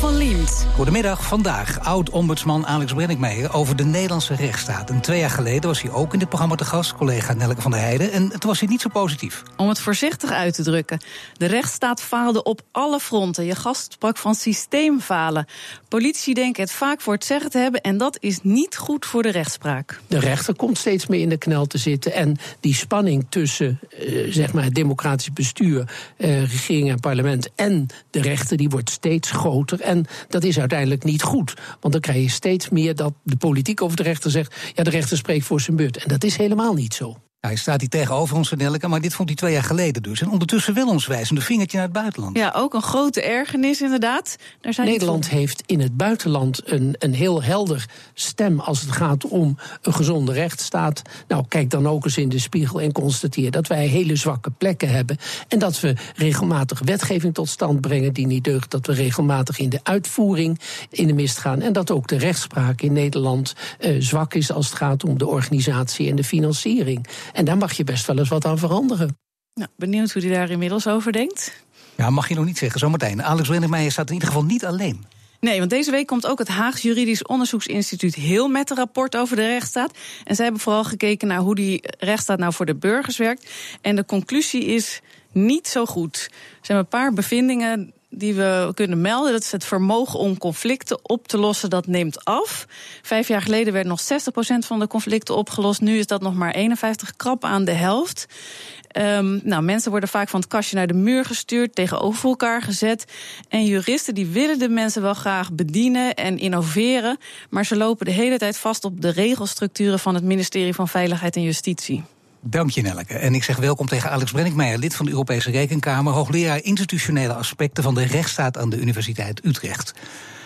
Paul van Liemt. Goedemiddag, vandaag oud-ombudsman Alex Brenninkmeijer over de Nederlandse rechtsstaat. En twee jaar geleden was hij ook in dit programma te gast, collega Nelke van der Heijden. En toen was hij niet zo positief. Om het voorzichtig uit te drukken. De rechtsstaat faalde op alle fronten. Je gast sprak van systeemfalen. Politici denken het vaak voor het zeggen te hebben en dat is niet goed voor de rechtspraak. De rechter komt steeds meer in de knel te zitten. En die spanning tussen uh, zeg maar het democratisch bestuur, uh, regering en parlement en de rechter, die wordt steeds groter. En dat is uiteindelijk niet goed. Want dan krijg je steeds meer dat de politiek over de rechter zegt: ja, de rechter spreekt voor zijn beurt. En dat is helemaal niet zo. Hij staat hier tegenover ons, Nelke, maar dit vond hij twee jaar geleden dus. En ondertussen wel ons wijzende vingertje naar het buitenland. Ja, ook een grote ergernis inderdaad. Daar zijn Nederland heeft in het buitenland een, een heel helder stem als het gaat om een gezonde rechtsstaat. Nou, kijk dan ook eens in de spiegel en constateer dat wij hele zwakke plekken hebben. En dat we regelmatig wetgeving tot stand brengen die niet deugt. Dat we regelmatig in de uitvoering in de mist gaan. En dat ook de rechtspraak in Nederland uh, zwak is als het gaat om de organisatie en de financiering. En daar mag je best wel eens wat aan veranderen. Nou, benieuwd hoe hij daar inmiddels over denkt. Ja, mag je nog niet zeggen, zometeen. Alex Wennemeijer staat in ieder geval niet alleen. Nee, want deze week komt ook het Haags Juridisch Onderzoeksinstituut heel met een rapport over de rechtsstaat. En zij hebben vooral gekeken naar hoe die rechtsstaat nou voor de burgers werkt. En de conclusie is niet zo goed. Er zijn een paar bevindingen die we kunnen melden. Dat is het vermogen om conflicten op te lossen, dat neemt af. Vijf jaar geleden werd nog 60% van de conflicten opgelost. Nu is dat nog maar 51, krap aan de helft. Um, nou, mensen worden vaak van het kastje naar de muur gestuurd, tegenover elkaar gezet. En juristen die willen de mensen wel graag bedienen en innoveren, maar ze lopen de hele tijd vast op de regelstructuren van het ministerie van Veiligheid en Justitie. Dank je, Nelke. En ik zeg welkom tegen Alex Brenninkmeijer, lid van de Europese Rekenkamer, hoogleraar institutionele aspecten van de rechtsstaat aan de Universiteit Utrecht.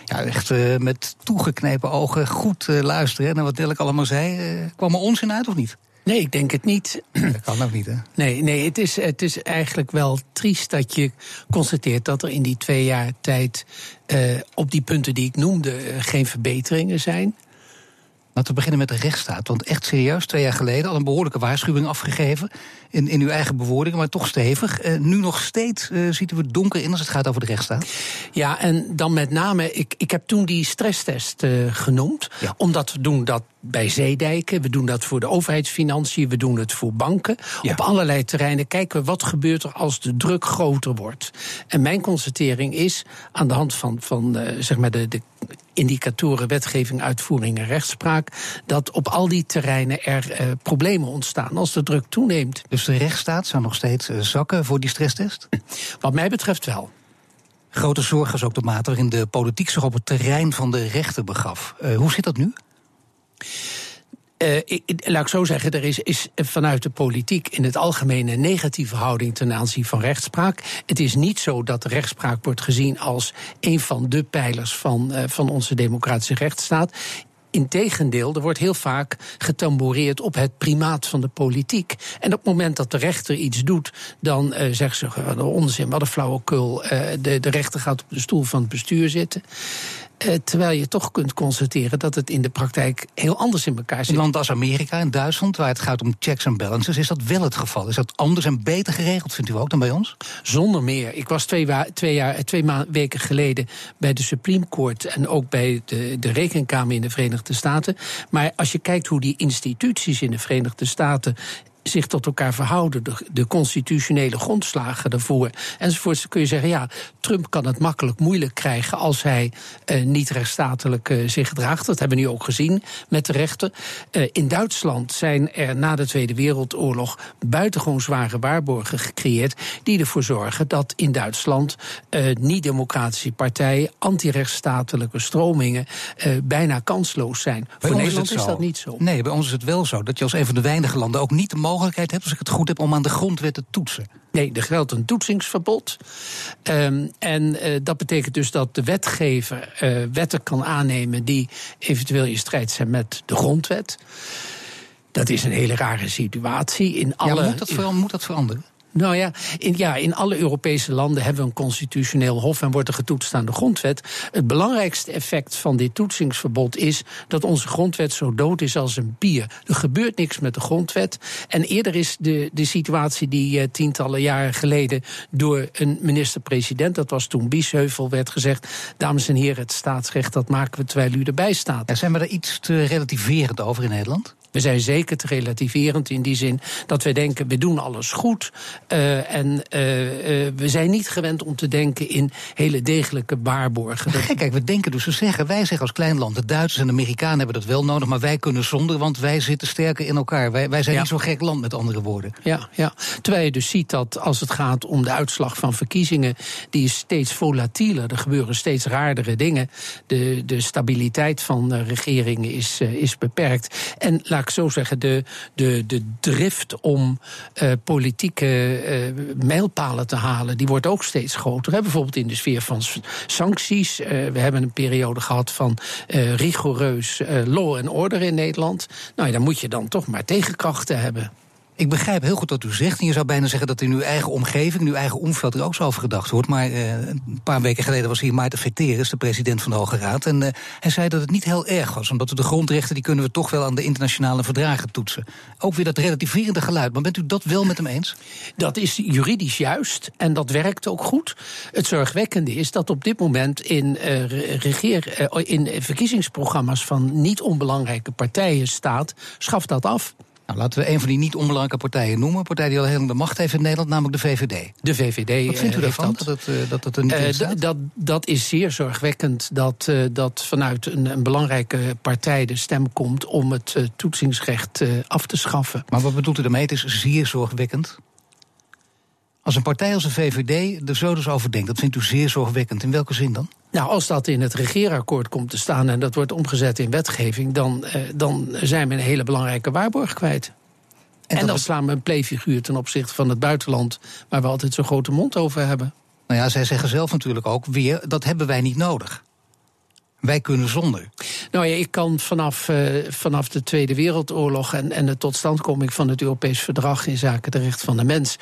Ja, echt uh, met toegeknepen ogen goed uh, luisteren naar wat Nelke allemaal zei. Uh, kwam er onzin uit of niet? Nee, ik denk het niet. Dat kan ook niet, hè? Nee, nee het, is, het is eigenlijk wel triest dat je constateert dat er in die twee jaar tijd uh, op die punten die ik noemde uh, geen verbeteringen zijn. Laten we beginnen met de rechtsstaat. Want echt serieus, twee jaar geleden al een behoorlijke waarschuwing afgegeven. In, in uw eigen bewoordingen, maar toch stevig. Uh, nu nog steeds uh, ziet u het donker in als het gaat over de rechtsstaat. Ja, en dan met name, ik, ik heb toen die stresstest uh, genoemd. Ja. Omdat we doen dat bij zeedijken, we doen dat voor de overheidsfinanciën, we doen het voor banken. Ja. Op allerlei terreinen kijken we wat gebeurt er als de druk groter wordt. En mijn constatering is, aan de hand van, van zeg maar de, de indicatoren wetgeving, uitvoering en rechtspraak, dat op al die terreinen er uh, problemen ontstaan als de druk toeneemt. Dus de rechtsstaat zou nog steeds uh, zakken voor die stresstest? Wat mij betreft wel. Grote zorg is ook de mate waarin de politiek zich op het terrein van de rechter begaf. Uh, hoe zit dat nu? Ik, laat ik zo zeggen, er is, is, vanuit de politiek in het algemeen een negatieve houding ten aanzien van rechtspraak. Het is niet zo dat rechtspraak wordt gezien als een van de pijlers van, uh, van onze democratische rechtsstaat. Integendeel, er wordt heel vaak getamboureerd op het primaat van de politiek. En op het moment dat de rechter iets doet, dan uh, zeggen ze: wat onzin, wat een flauwekul. De, de rechter gaat op de stoel van het bestuur zitten. Uh, terwijl je toch kunt constateren dat het in de praktijk heel anders in elkaar zit. In landen als Amerika en Duitsland, waar het gaat om checks en balances, is dat wel het geval. Is dat anders en beter geregeld, vindt u ook, dan bij ons? Zonder meer. Ik was twee, twee, jaar, twee weken geleden bij de Supreme Court en ook bij de, de Rekenkamer in de Verenigde Staten. Maar als je kijkt hoe die instituties in de Verenigde Staten zich tot elkaar verhouden, de, de constitutionele grondslagen daarvoor enzovoort, kun je zeggen, ja, Trump kan het makkelijk moeilijk krijgen als hij uh, niet rechtsstatelijk uh, zich gedraagt. Dat hebben we nu ook gezien met de rechten. Uh, in Duitsland zijn er na de Tweede Wereldoorlog buitengewoon zware waarborgen gecreëerd die ervoor zorgen dat in Duitsland niet-democratische partijen, antirechtsstatelijke stromingen bijna kansloos zijn. Bij voor Nederland is, is, dat niet zo. Nee, bij ons is het wel zo dat je als een van de weinige landen ook niet de mogelijkheid hebt, als ik het goed heb, om aan de grondwet te toetsen. Nee, er geldt een toetsingsverbod. Um, en uh, dat betekent dus dat de wetgever uh, wetten kan aannemen die eventueel in strijd zijn met de grondwet. Dat is een hele rare situatie. In alle, ja, moet, dat vooral, moet dat veranderen? Nou ja in, ja, in alle Europese landen hebben we een constitutioneel hof en wordt er getoetst aan de grondwet. Het belangrijkste effect van dit toetsingsverbod is dat onze grondwet zo dood is als een bier. Er gebeurt niks met de grondwet. En eerder is de, de situatie die uh, tientallen jaren geleden door een minister-president, dat was toen Biesheuvel, werd gezegd: Dames en heren, het staatsrecht dat maken we terwijl u erbij staat. Zijn we er iets te relativerend over in Nederland? We zijn zeker te relativerend in die zin dat we denken: we doen alles goed. Uh, en uh, uh, we zijn niet gewend om te denken in hele degelijke waarborgen. Kijk, we denken dus, we zeggen, wij zeggen als klein land, de Duitsers en de Amerikanen hebben dat wel nodig, maar wij kunnen zonder, want wij zitten sterker in elkaar. Wij, wij zijn ja. niet zo'n gek land, met andere woorden. Ja, ja, terwijl je dus ziet dat als het gaat om de uitslag van verkiezingen, die is steeds volatieler. Er gebeuren steeds raardere dingen. De, de stabiliteit van regeringen is, is beperkt. En laat ik zo zeggen, de, de, de drift om uh, politieke uh, mijlpalen te halen, die wordt ook steeds groter. Hè? Bijvoorbeeld in de sfeer van sancties. Uh, we hebben een periode gehad van rigoureus law en order in Nederland. Nou, dan moet je dan toch maar tegenkrachten hebben. Ik begrijp heel goed wat u zegt. En je zou bijna zeggen dat in uw eigen omgeving, in uw eigen omveld er ook zo over gedacht wordt. Maar uh, een paar weken geleden was hier Maarten Veteris, de president van de Hoge Raad. En uh, hij zei dat het niet heel erg was. Omdat we de grondrechten, die kunnen we toch wel aan de internationale verdragen toetsen. Ook weer dat relativerende geluid. Maar bent u dat wel met hem eens? Dat is juridisch juist. En dat werkt ook goed. Het zorgwekkende is dat op dit moment in, regeer, in verkiezingsprogramma's van niet onbelangrijke partijen staat. Schaf dat af. Nou, laten we een van die niet onbelangrijke partijen noemen. Een partij die al heel lang de macht heeft in Nederland, namelijk de VVD. De VVD. Wat vindt u daarvan, dat, dat, dat, dat er niet uh, staat? Dat, dat is zeer zorgwekkend dat, uh, dat vanuit een, een, belangrijke partij de stem komt om het uh, toetsingsrecht af te schaffen. Maar wat bedoelt u daarmee? Het is zeer zorgwekkend. Als een partij als de VVD er zo dus over denkt, dat vindt u zeer zorgwekkend. In welke zin dan? Nou, als dat in het regeerakkoord komt te staan en dat wordt omgezet in wetgeving, dan, eh, dan zijn we een hele belangrijke waarborg kwijt. En, en dan slaan we een playfiguur ten opzichte van het buitenland, waar we altijd zo'n grote mond over hebben. Nou ja, zij zeggen zelf natuurlijk ook weer: dat hebben wij niet nodig. Wij kunnen zonder. Nou ja, ik kan vanaf, uh, vanaf de Tweede Wereldoorlog en, en de totstandkoming van het Europees Verdrag in zaken de recht van de mens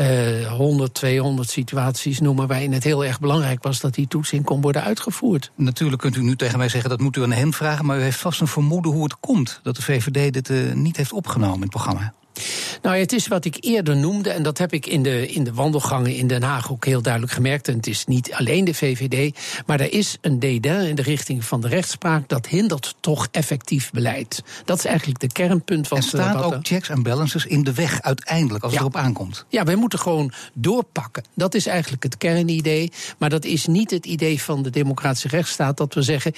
uh, 100, 200 situaties noemen waarin het heel erg belangrijk was dat die toetsing kon worden uitgevoerd. Natuurlijk kunt u nu tegen mij zeggen dat moet u aan hen vragen, maar u heeft vast een vermoeden hoe het komt dat de VVD dit uh, niet heeft opgenomen in het programma. Nou, het is wat ik eerder noemde, en dat heb ik in de, in de wandelgangen in Den Haag ook heel duidelijk gemerkt. En het is niet alleen de VVD, maar er is een dédain in de richting van de rechtspraak. Dat hindert toch effectief beleid. Dat is eigenlijk de kernpunt van Er staat ook checks en balances in de weg uiteindelijk, als ja. het erop aankomt. Ja, wij moeten gewoon doorpakken. Dat is eigenlijk het kernidee. Maar dat is niet het idee van de democratische rechtsstaat dat we zeggen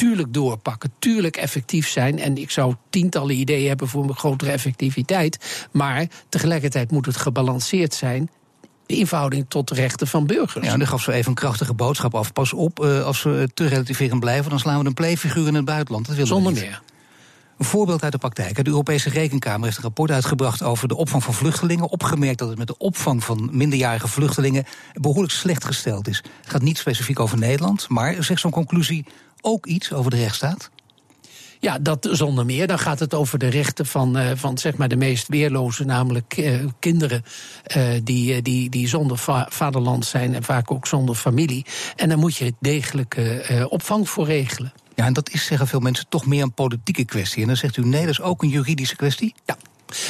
tuurlijk doorpakken, tuurlijk effectief zijn. En ik zou tientallen ideeën hebben voor een grotere effectiviteit. Maar tegelijkertijd moet het gebalanceerd zijn in verhouding tot de rechten van burgers. Ja, en dan gaf ze even een krachtige boodschap af. Pas op, uh, als we te relativerend blijven, dan slaan we een playfiguur in het buitenland. Dat willen Zonder we niet. meer. Een voorbeeld uit de praktijk. De Europese Rekenkamer heeft een rapport uitgebracht over de opvang van vluchtelingen. Opgemerkt dat het met de opvang van minderjarige vluchtelingen behoorlijk slecht gesteld is. Het gaat niet specifiek over Nederland, maar zegt zo'n conclusie ook iets over de rechtsstaat? Ja, dat zonder meer. Dan gaat het over de rechten van, uh, van zeg maar de meest weerlozen, namelijk uh, kinderen uh, die, die, die zonder va vaderland zijn en vaak ook zonder familie. En daar moet je degelijke opvang voor regelen. Ja, en dat is, zeggen veel mensen, toch meer een politieke kwestie. En dan zegt u nee, dat is ook een juridische kwestie? Ja.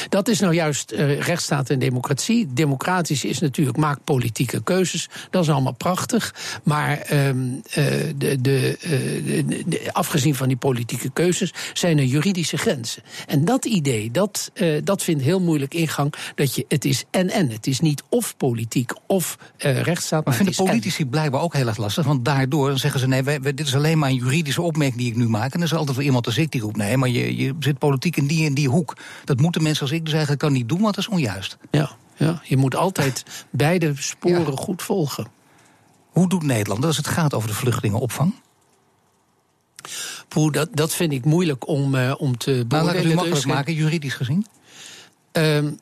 Dat is nou juist uh, rechtsstaat en democratie. Democratisch is natuurlijk maak politieke keuzes. Dat is allemaal prachtig. Maar um, uh, de, de, uh, de, afgezien van die politieke keuzes zijn er juridische grenzen. En dat idee, dat, dat vindt heel moeilijk ingang. Dat je, het is en-en. Het is niet of politiek of rechtsstaat. Maar, maar vinden politici en. blijkbaar ook heel erg lastig. Want daardoor zeggen ze: nee, wij, wij, dit is alleen maar een juridische opmerking die ik nu maak. En er is altijd wel iemand als ik die roept: nee, maar je, je zit politiek in die en die hoek. Dat moeten mensen als ik dus eigenlijk kan niet doen, want dat is onjuist. Ja, ja. je moet altijd beide sporen ja. goed volgen. Hoe doet Nederland als het gaat over de vluchtelingenopvang? Poeh, dat, dat vind ik moeilijk om, uh, om te beoordelen. Nou, laat ik het u makkelijk maken, juridisch gezien. Um,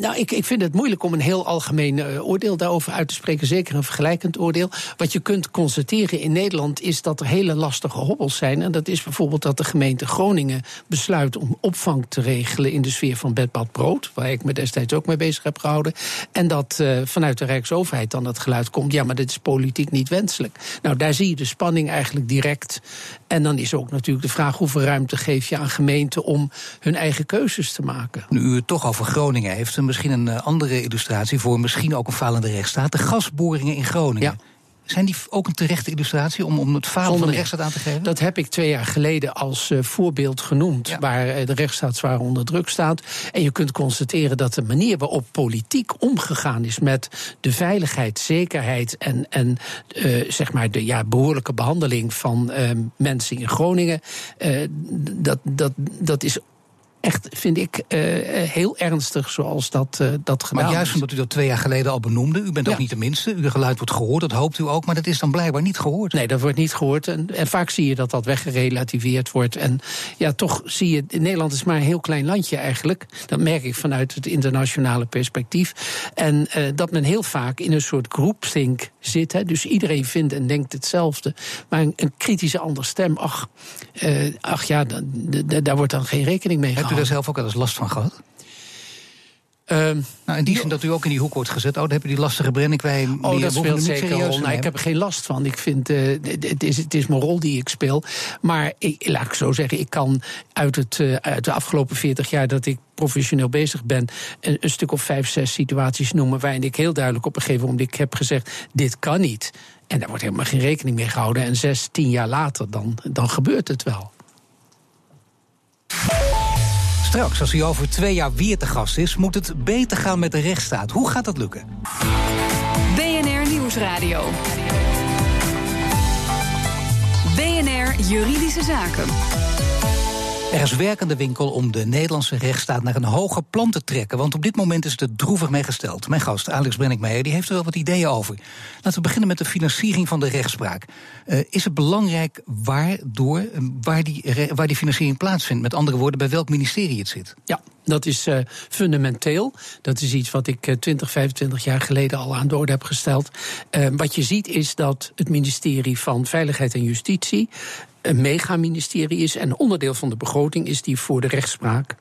Nou, ik, ik vind het moeilijk om een heel algemeen uh, oordeel daarover uit te spreken. Zeker een vergelijkend oordeel. Wat je kunt constateren in Nederland is dat er hele lastige hobbels zijn. En dat is bijvoorbeeld dat de gemeente Groningen besluit om opvang te regelen in de sfeer van bedbad brood. Waar ik me destijds ook mee bezig heb gehouden. En dat uh, vanuit de Rijksoverheid dan het geluid komt: ja, maar dit is politiek niet wenselijk. Nou, daar zie je de spanning eigenlijk direct. En dan is ook natuurlijk de vraag: hoeveel ruimte geef je aan gemeenten om hun eigen keuzes te maken? Nu u het toch over Groningen heeft misschien een eh, andere illustratie voor misschien ook een falende rechtsstaat. De gasboringen in Groningen. Ja. Zijn die ook een terechte illustratie om, om het falen van de rechtsstaat aan te geven? Dat heb ik twee jaar geleden als uh, voorbeeld genoemd. Waar uh, de rechtsstaat zwaar onder druk staat. En je kunt constateren dat de manier waarop politiek omgegaan is met de veiligheid, zekerheid en, en uh, zeg maar de ja, behoorlijke behandeling van mensen in Groningen. dat, dat, dat is echt, vind ik, uh, heel ernstig zoals dat, uh, dat gedaan Maar juist omdat u dat twee jaar geleden al benoemde, u bent ook niet de minste, uw geluid wordt gehoord, dat hoopt u ook, maar dat is dan blijkbaar niet gehoord. Nee, dat wordt niet gehoord. En, en vaak zie je dat dat weggerelativeerd wordt. En ja, toch zie je, Nederland is maar een heel klein landje eigenlijk. Dat merk ik vanuit het internationale perspectief. En uh, dat men heel vaak in een soort groupthink zit. Hè. Dus iedereen vindt en denkt hetzelfde. Maar een, een kritische andere stem, ach, ach ja, daar wordt dan geen rekening mee gehouden u daar zelf ook wel eens last van gehad? Um, nou, in die zin dat u ook in die hoek wordt gezet. Oh, dan heb je die lastige Brennikwijn. Oh, dat speelt zeker een rol. Nou, ik heb er geen last van. Ik vind, uh, het, is, het is mijn rol die ik speel. Maar ik, laat ik zo zeggen, ik kan uit, het, uh, uit de afgelopen 40 jaar dat ik professioneel bezig ben, een, een, stuk of vijf, zes situaties noemen waarin ik heel duidelijk op een gegeven moment heb gezegd: dit kan niet. En daar wordt helemaal geen rekening mee gehouden. En zes, tien jaar later, dan, dan gebeurt het wel. Straks, als hij over twee jaar weer te gast is, moet het beter gaan met de rechtsstaat. Hoe gaat dat lukken? BNR Nieuwsradio. BNR Juridische Zaken. Er is werkende winkel om de Nederlandse rechtsstaat naar een hoger plan te trekken. Want op dit moment is het er droevig mee gesteld. Mijn gast, Alex Brennickmeijer, die heeft er wel wat ideeën over. Laten we beginnen met de financiering van de rechtspraak. Uh, is het belangrijk waardoor, uh, waar, die, waar die financiering plaatsvindt? Met andere woorden, bij welk ministerie het zit? Ja, dat is uh, fundamenteel. Dat is iets wat ik 20, 25 jaar geleden al aan de orde heb gesteld. wat je ziet is dat het ministerie van Veiligheid en Justitie een megaministerie is en onderdeel van de begroting is die voor de rechtspraak.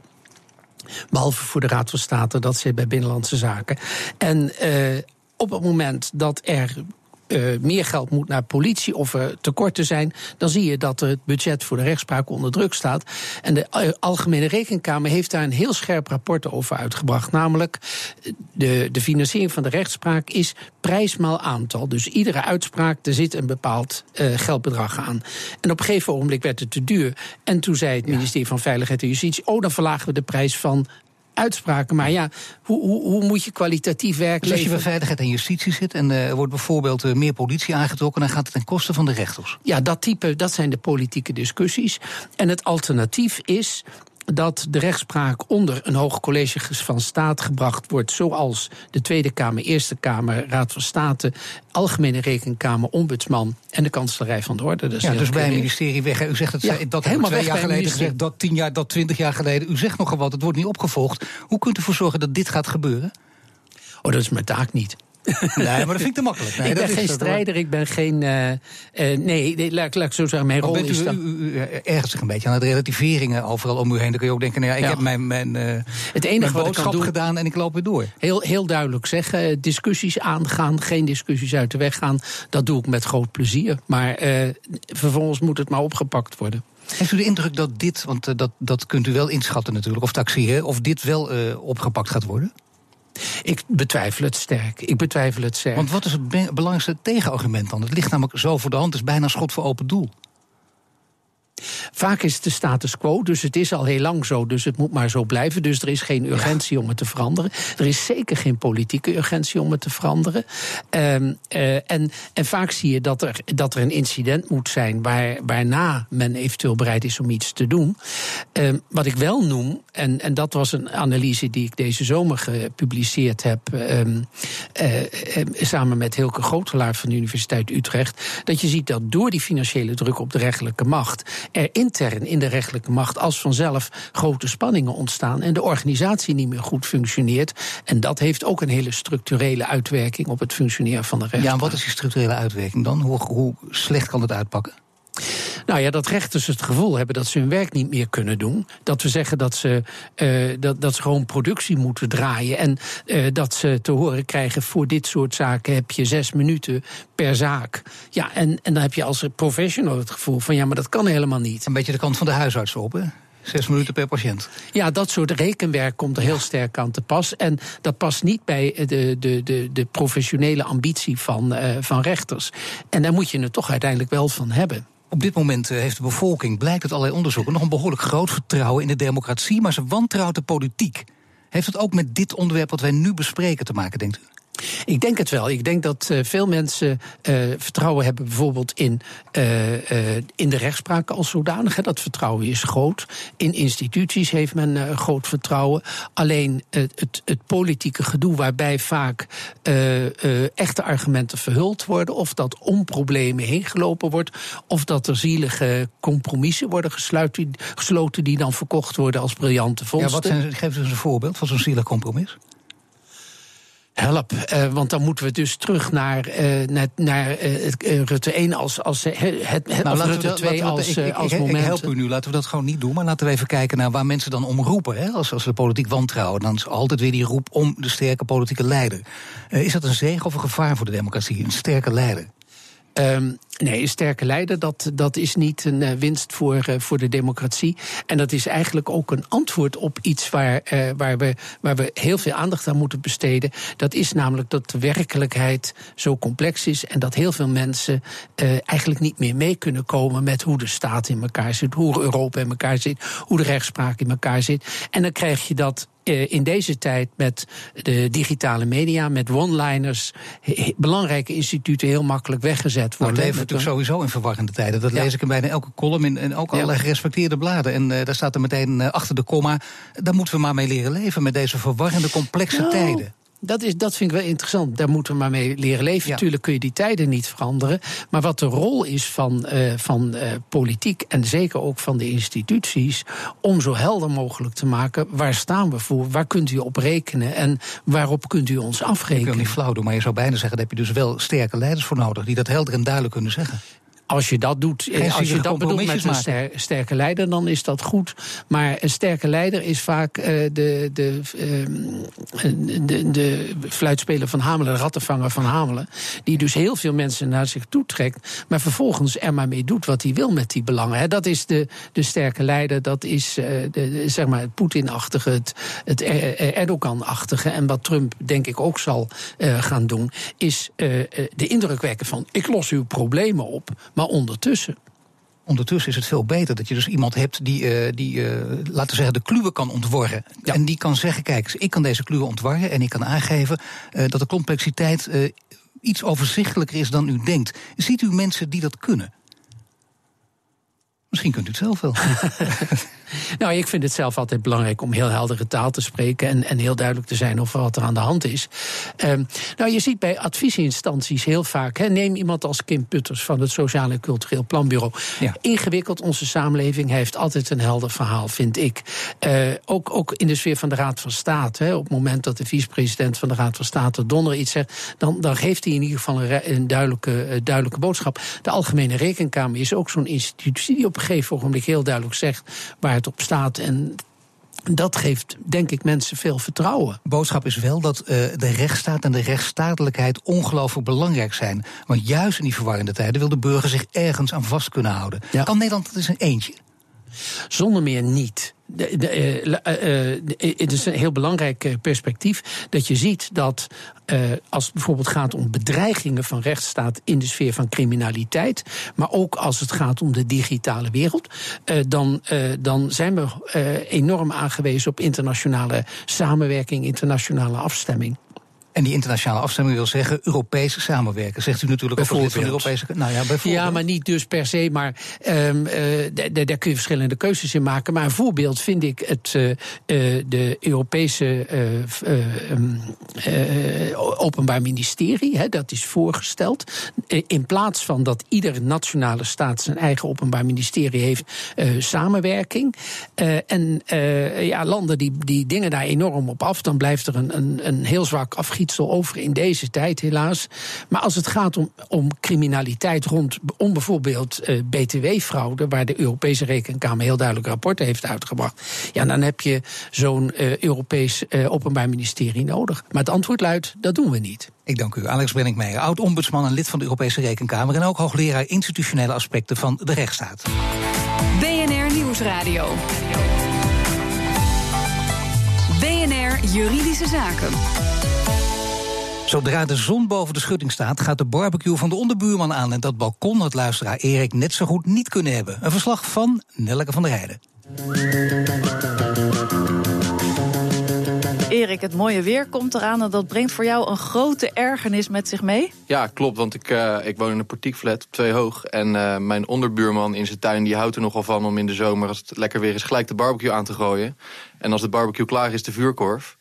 Behalve voor de Raad van State, dat zit bij Binnenlandse Zaken. En uh, op het moment dat er uh, meer geld moet naar politie of er tekorten zijn, dan zie je dat het budget voor de rechtspraak onder druk staat. En de uh, Algemene Rekenkamer heeft daar een heel scherp rapport over uitgebracht. Namelijk, de, de financiering van de rechtspraak is prijsmaal aantal. Dus iedere uitspraak, er zit een bepaald uh, geldbedrag aan. En op een gegeven ogenblik werd het te duur. En toen zei het ministerie van Veiligheid en Justitie: Oh, dan verlagen we de prijs van uitspraken. Maar ja, hoe, hoe, hoe moet je kwalitatief werken? Dus als je bij veiligheid en justitie zit en er uh, wordt bijvoorbeeld uh, meer politie aangetrokken, dan gaat het ten koste van de rechters. Ja, dat type, dat zijn de politieke discussies. En het alternatief is dat de rechtspraak onder een hoog college van staat gebracht wordt, zoals de Tweede Kamer, Eerste Kamer, Raad van State, Algemene Rekenkamer, Ombudsman en de Kanselarij van de Orde. Dus ja, dus bij het ministerie weg. U zegt het ja, dat helemaal twee jaar geleden gezegd, dat tien jaar, dat twintig jaar geleden. U zegt nogal wat, het wordt niet opgevolgd. Hoe kunt u ervoor zorgen dat dit gaat gebeuren? Oh, dat is mijn taak niet. Nee, maar dat vind ik te makkelijk. Nee, ik ben geen strijder, ik ben geen. Uh, uh, nee, laat, laat, ik zo zeggen, mijn rol is. U, dan... u, u, ergens zich een beetje aan het relativeringen overal om u heen. Dan kun je ook denken: nou ja, ik ja. heb mijn, mijn, uh, het enige mijn wat ik kan gedaan en ik loop weer door. Heel, heel duidelijk zeggen: discussies aangaan, geen discussies uit de weg gaan. Dat doe ik met groot plezier. Maar vervolgens moet het maar opgepakt worden. Heeft u de indruk dat dit, want dat, dat kunt u wel inschatten natuurlijk, of taxeren, of dit wel opgepakt gaat worden? Ik betwijfel het sterk. Ik betwijfel het sterk. Want wat is het belangrijkste tegenargument dan? Het ligt namelijk zo voor de hand, het is bijna een schot voor open doel. Vaak is het de status quo, dus het is al heel lang zo, dus het moet maar zo blijven. Dus er is geen urgentie ja. om het te veranderen. Er is zeker geen politieke urgentie om het te veranderen. Um, uh, en, en vaak zie je dat er, dat er een incident moet zijn waar, waarna men eventueel bereid is om iets te doen. Um, wat ik wel noem, en, en dat was een analyse die ik deze zomer gepubliceerd heb, um, uh, samen met Hilke Grotelaar van de Universiteit Utrecht, dat je ziet dat door die financiële druk op de rechterlijke macht er in intern in de rechterlijke macht als vanzelf grote spanningen ontstaan en de organisatie niet meer goed functioneert. En dat heeft ook een hele structurele uitwerking op het functioneren van de rechtspraak. Ja, en wat is die structurele uitwerking dan? Hoe, hoe slecht kan het uitpakken? Nou ja, dat rechters het gevoel hebben dat ze hun werk niet meer kunnen doen. Dat we zeggen dat ze, uh, dat, dat ze gewoon productie moeten draaien. En uh, dat ze te horen krijgen: voor dit soort zaken heb je zes minuten per zaak. Ja, en, en dan heb je als professional het gevoel van: ja, maar dat kan helemaal niet. Een beetje de kant van de huisarts op, hè? Zes minuten per patiënt. Ja, dat soort rekenwerk komt er heel sterk aan te pas. En dat past niet bij de, de, de, de professionele ambitie van, uh, van rechters. En daar moet je het toch uiteindelijk wel van hebben. Op dit moment eh, heeft de bevolking, blijkt uit allerlei onderzoeken, nog een behoorlijk groot vertrouwen in de democratie, maar ze wantrouwt de politiek. Heeft het ook met dit onderwerp wat wij nu bespreken te maken, denkt u? Ik denk het wel. Ik denk dat uh, veel mensen uh, vertrouwen hebben bijvoorbeeld in, uh, in de rechtspraak als zodanig. Dat vertrouwen is groot. In instituties heeft men groot vertrouwen. Alleen het, het, het, politieke gedoe waarbij vaak echte argumenten verhuld worden... of dat om problemen heen gelopen wordt... of dat er zielige compromissen worden gesloten, gesloten die dan verkocht worden als briljante vondsten. Ja, wat zijn, geef eens een voorbeeld van zo'n zielig compromis. Help, uh, want dan moeten we dus terug naar, uh, naar, naar uh, Rutte 1 als, als het, het nou, Rutte 2 als, ik, als ik, moment. Ik help u nu, laten we dat gewoon niet doen. Maar laten we even kijken naar waar mensen dan om roepen. Hè? Als, als ze de politiek wantrouwen, dan is altijd weer die roep om de sterke politieke leider. is dat een zegen of een gevaar voor de democratie, een sterke leider? Um, nee, een sterke leider, dat, dat is niet een uh, winst voor, uh, voor de democratie. En dat is eigenlijk ook een antwoord op iets waar, uh, waar, we, waar we heel veel aandacht aan moeten besteden. Dat is namelijk dat de werkelijkheid zo complex is en dat heel veel mensen eigenlijk niet meer mee kunnen komen met hoe de staat in elkaar zit, hoe Europa in elkaar zit, hoe de rechtspraak in elkaar zit. En dan krijg je dat in deze tijd met de digitale media, met one-liners, belangrijke instituten heel makkelijk weggezet worden. Nou, we leven natuurlijk sowieso in verwarrende tijden. Dat ja. lees ik in bijna elke column in, in ook allerlei gerespecteerde bladen. En uh, daar staat er meteen uh, achter de komma. Daar moeten we maar mee leren leven met deze verwarrende, complexe nou, tijden. Dat, is, dat vind ik wel interessant. Daar moeten we maar mee leren leven. Ja. Natuurlijk kun je die tijden niet veranderen. Maar wat de rol is van, uh, van uh, politiek en zeker ook van de instituties. om zo helder mogelijk te maken. waar staan we voor? Waar kunt u op rekenen? En waarop kunt u ons afrekenen? Ik wil niet flauw doen, maar je zou bijna zeggen. daar heb je dus wel sterke leiders voor nodig. die dat helder en duidelijk kunnen zeggen. Als je dat doet, Geen als je dat bedoelt met een ster, sterke leider, dan is dat goed. Maar een sterke leider is vaak uh, de, de, uh, de, de fluitspeler van Hamelen, de rattenvanger van Hamelen. Die dus heel veel mensen naar zich toe trekt, maar vervolgens er maar mee doet wat hij wil met die belangen. He, dat is de, de sterke leider, dat is uh, de, zeg maar het Poetin-achtige, het, het Erdogan-achtige. En wat Trump denk ik ook zal gaan doen, is de indruk wekken van ik los uw problemen op. Maar ondertussen. Ondertussen is het veel beter dat je dus iemand hebt die, uh, die uh, laten we zeggen, de kluwen kan ontworren. Ja. En die kan zeggen: kijk, ik kan deze kluwen ontwarren en ik kan aangeven uh, dat de complexiteit iets overzichtelijker is dan u denkt. Ziet u mensen die dat kunnen? Misschien kunt u het zelf wel. nou, ik vind het zelf altijd belangrijk om heel heldere taal te spreken en, en heel duidelijk te zijn over wat er aan de hand is. Um, nou, je ziet bij adviesinstanties heel vaak, he, neem iemand als Kim Putters van het Sociaal en Cultureel Planbureau. Ja. Ingewikkeld, onze samenleving heeft altijd een helder verhaal, vind ik. Uh, ook, ook in de sfeer van de Raad van State. He, op het moment dat de vicepresident van de Raad van State donder iets zegt, dan, dan geeft hij in ieder geval een, een duidelijke, uh, duidelijke boodschap. De Algemene Rekenkamer is ook zo'n institutie die op een gegeven moment heel duidelijk zegt waar het op staat. En dat geeft, denk ik, mensen veel vertrouwen. Boodschap is wel dat uh, de rechtsstaat en de rechtsstatelijkheid ongelooflijk belangrijk zijn. Want juist in die verwarrende tijden wil de burger zich ergens aan vast kunnen houden. Ja. Kan Nederland dat eens een eentje? Zonder meer niet. De, uh, uh, het is een heel belangrijk perspectief dat je ziet dat als het bijvoorbeeld gaat om bedreigingen van rechtsstaat in de sfeer van criminaliteit, maar ook als het gaat om de digitale wereld, dan, dan zijn we enorm aangewezen op internationale samenwerking, internationale afstemming. En die internationale afstemming wil zeggen Europese samenwerken. Zegt u natuurlijk ook lid van de Europese... Nou ja, bijvoorbeeld. ja, maar niet dus per se. Maar um, uh, daar kun je verschillende keuzes in maken. Maar een voorbeeld vind ik het, uh, de Europese um, Openbaar Ministerie. Hè, dat is voorgesteld. in plaats van dat iedere nationale staat zijn eigen Openbaar Ministerie heeft, samenwerking. en ja, landen die, die dingen daar enorm op af. Dan blijft er een, een, een heel zwak afgiet over in deze tijd, helaas. Maar als het gaat om, om criminaliteit rond, om bijvoorbeeld uh, btw-fraude, waar de Europese Rekenkamer heel duidelijk rapporten heeft uitgebracht, ja, dan heb je zo'n uh, Europees uh, Openbaar Ministerie nodig. Maar het antwoord luidt: dat doen we niet. Ik dank u, Alex Brenningmeijer, oud-ombudsman en lid van de Europese Rekenkamer en ook hoogleraar institutionele aspecten van de rechtsstaat. BNR Nieuwsradio. BNR Juridische Zaken. Zodra de zon boven de schutting staat, gaat de barbecue van de onderbuurman aan. En dat balkon had luisteraar Erik net zo goed niet kunnen hebben. Een verslag van Nelleke van der Heijden. Erik, het mooie weer komt eraan en dat brengt voor jou een grote ergernis met zich mee. Ja, klopt, want ik, uh, ik woon in een portiekflat op twee hoog. En uh, mijn onderbuurman in zijn tuin die houdt er nogal van om in de zomer, als het lekker weer is, gelijk de barbecue aan te gooien. En als de barbecue klaar is, de vuurkorf.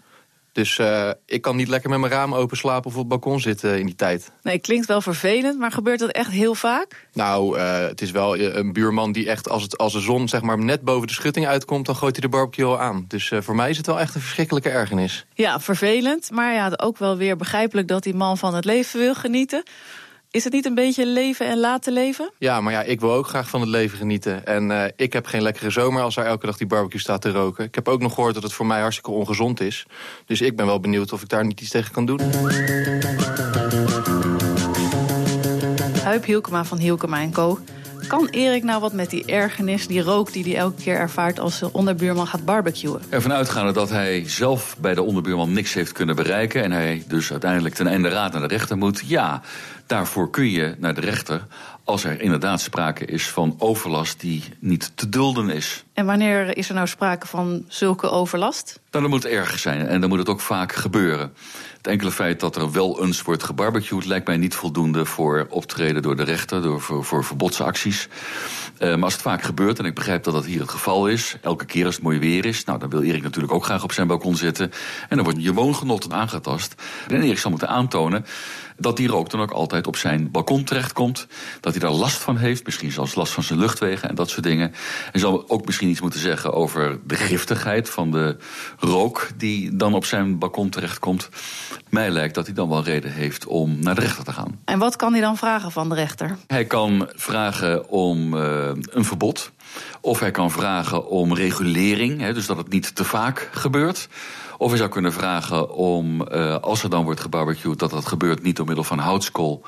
Dus uh, ik kan niet lekker met mijn raam open slapen of op het balkon zitten in die tijd. Nee, klinkt wel vervelend, maar gebeurt dat echt heel vaak? Nou, uh, het is wel een buurman die echt, als, het, als de zon zeg maar net boven de schutting uitkomt, dan gooit hij de barbecue al aan. Dus uh, voor mij is het wel echt een verschrikkelijke ergernis. Ja, vervelend, maar ja, ook wel weer begrijpelijk dat die man van het leven wil genieten. Is het niet een beetje leven en laten leven? Ja, maar ja, ik wil ook graag van het leven genieten. En uh, ik heb geen lekkere zomer als er elke dag die barbecue staat te roken. Ik heb ook nog gehoord dat het voor mij hartstikke ongezond is. Dus ik ben wel benieuwd of ik daar niet iets tegen kan doen. Huip Hielkema van Hielkema Co. Kan Erik nou wat met die ergernis, die rook die hij elke keer ervaart als de onderbuurman gaat barbecuen? Ervan uitgaande dat hij zelf bij de onderbuurman niks heeft kunnen bereiken en hij dus uiteindelijk ten einde raad naar de rechter moet, ja, daarvoor kun je naar de rechter als er inderdaad sprake is van overlast die niet te dulden is. En wanneer is er nou sprake van zulke overlast? Dan moet het erg zijn en dan moet het ook vaak gebeuren. Het enkele feit dat er wel eens wordt gebarbecued lijkt mij niet voldoende voor optreden door de rechter, door, voor, voor verbodsacties. Uh, maar als het vaak gebeurt, en ik begrijp dat dat hier het geval is, elke keer als het mooi weer is, nou dan wil Erik natuurlijk ook graag op zijn balkon zitten. En dan wordt je woongenot aangetast. En Erik zal moeten aantonen dat die rook dan ook altijd op zijn balkon terechtkomt. Dat hij daar last van heeft, misschien zelfs last van zijn luchtwegen en dat soort dingen. En zal ook misschien iets moeten zeggen over de giftigheid van de rook die dan op zijn balkon terechtkomt. Mij lijkt dat hij dan wel reden heeft om naar de rechter te gaan. En wat kan hij dan vragen van de rechter? Hij kan vragen om uh, een verbod. Of hij kan vragen om regulering, hè, dus dat het niet te vaak gebeurt. Of je zou kunnen vragen om, uh, als er dan wordt gebarbecued, dat dat gebeurt niet door middel van houtskool.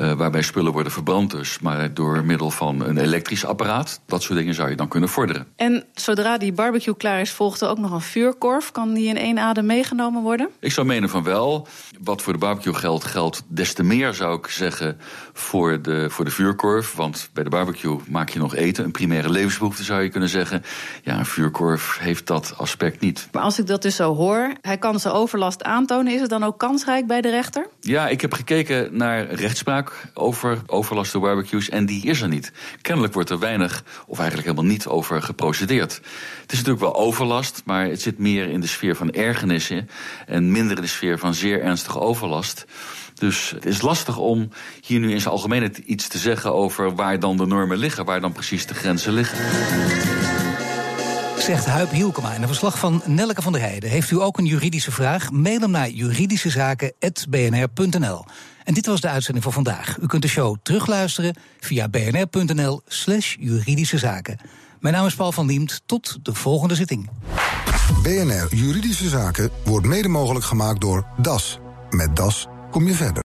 Uh, waarbij spullen worden verbrand dus, maar door middel van een elektrisch apparaat. Dat soort dingen zou je dan kunnen vorderen. En zodra die barbecue klaar is, volgt er ook nog een vuurkorf. Kan die in één adem meegenomen worden? Ik zou menen van wel. Wat voor de barbecue geldt, geldt des te meer, zou ik zeggen, voor de, voor de vuurkorf. Want bij de barbecue maak je nog eten, een primaire levensbehoefte zou je kunnen zeggen. Ja, een vuurkorf heeft dat aspect niet. Maar als ik dat dus zo hoor, hij kan zijn overlast aantonen. Is het dan ook kansrijk bij de rechter? Ja, ik heb gekeken naar rechtspraak over overlast barbecues en die is er niet. Kennelijk wordt er weinig of eigenlijk helemaal niet over geprocedeerd. Het is natuurlijk wel overlast, maar het zit meer in de sfeer van ergernissen en minder in de sfeer van zeer ernstige overlast. Dus het is lastig om hier nu in zijn algemeenheid iets te zeggen over waar dan de normen liggen, waar dan precies de grenzen liggen. Zegt Huip Hielkema in een verslag van Nelke van der Heijden. Heeft u ook een juridische vraag? Mail hem naar juridischezaken.bnr.nl. En dit was de uitzending voor vandaag. U kunt de show terugluisteren via bnr.nl slash juridische zaken. Mijn naam is Paul van Diemt. Tot de volgende zitting. BNR Juridische Zaken wordt mede mogelijk gemaakt door DAS. Met DAS kom je verder.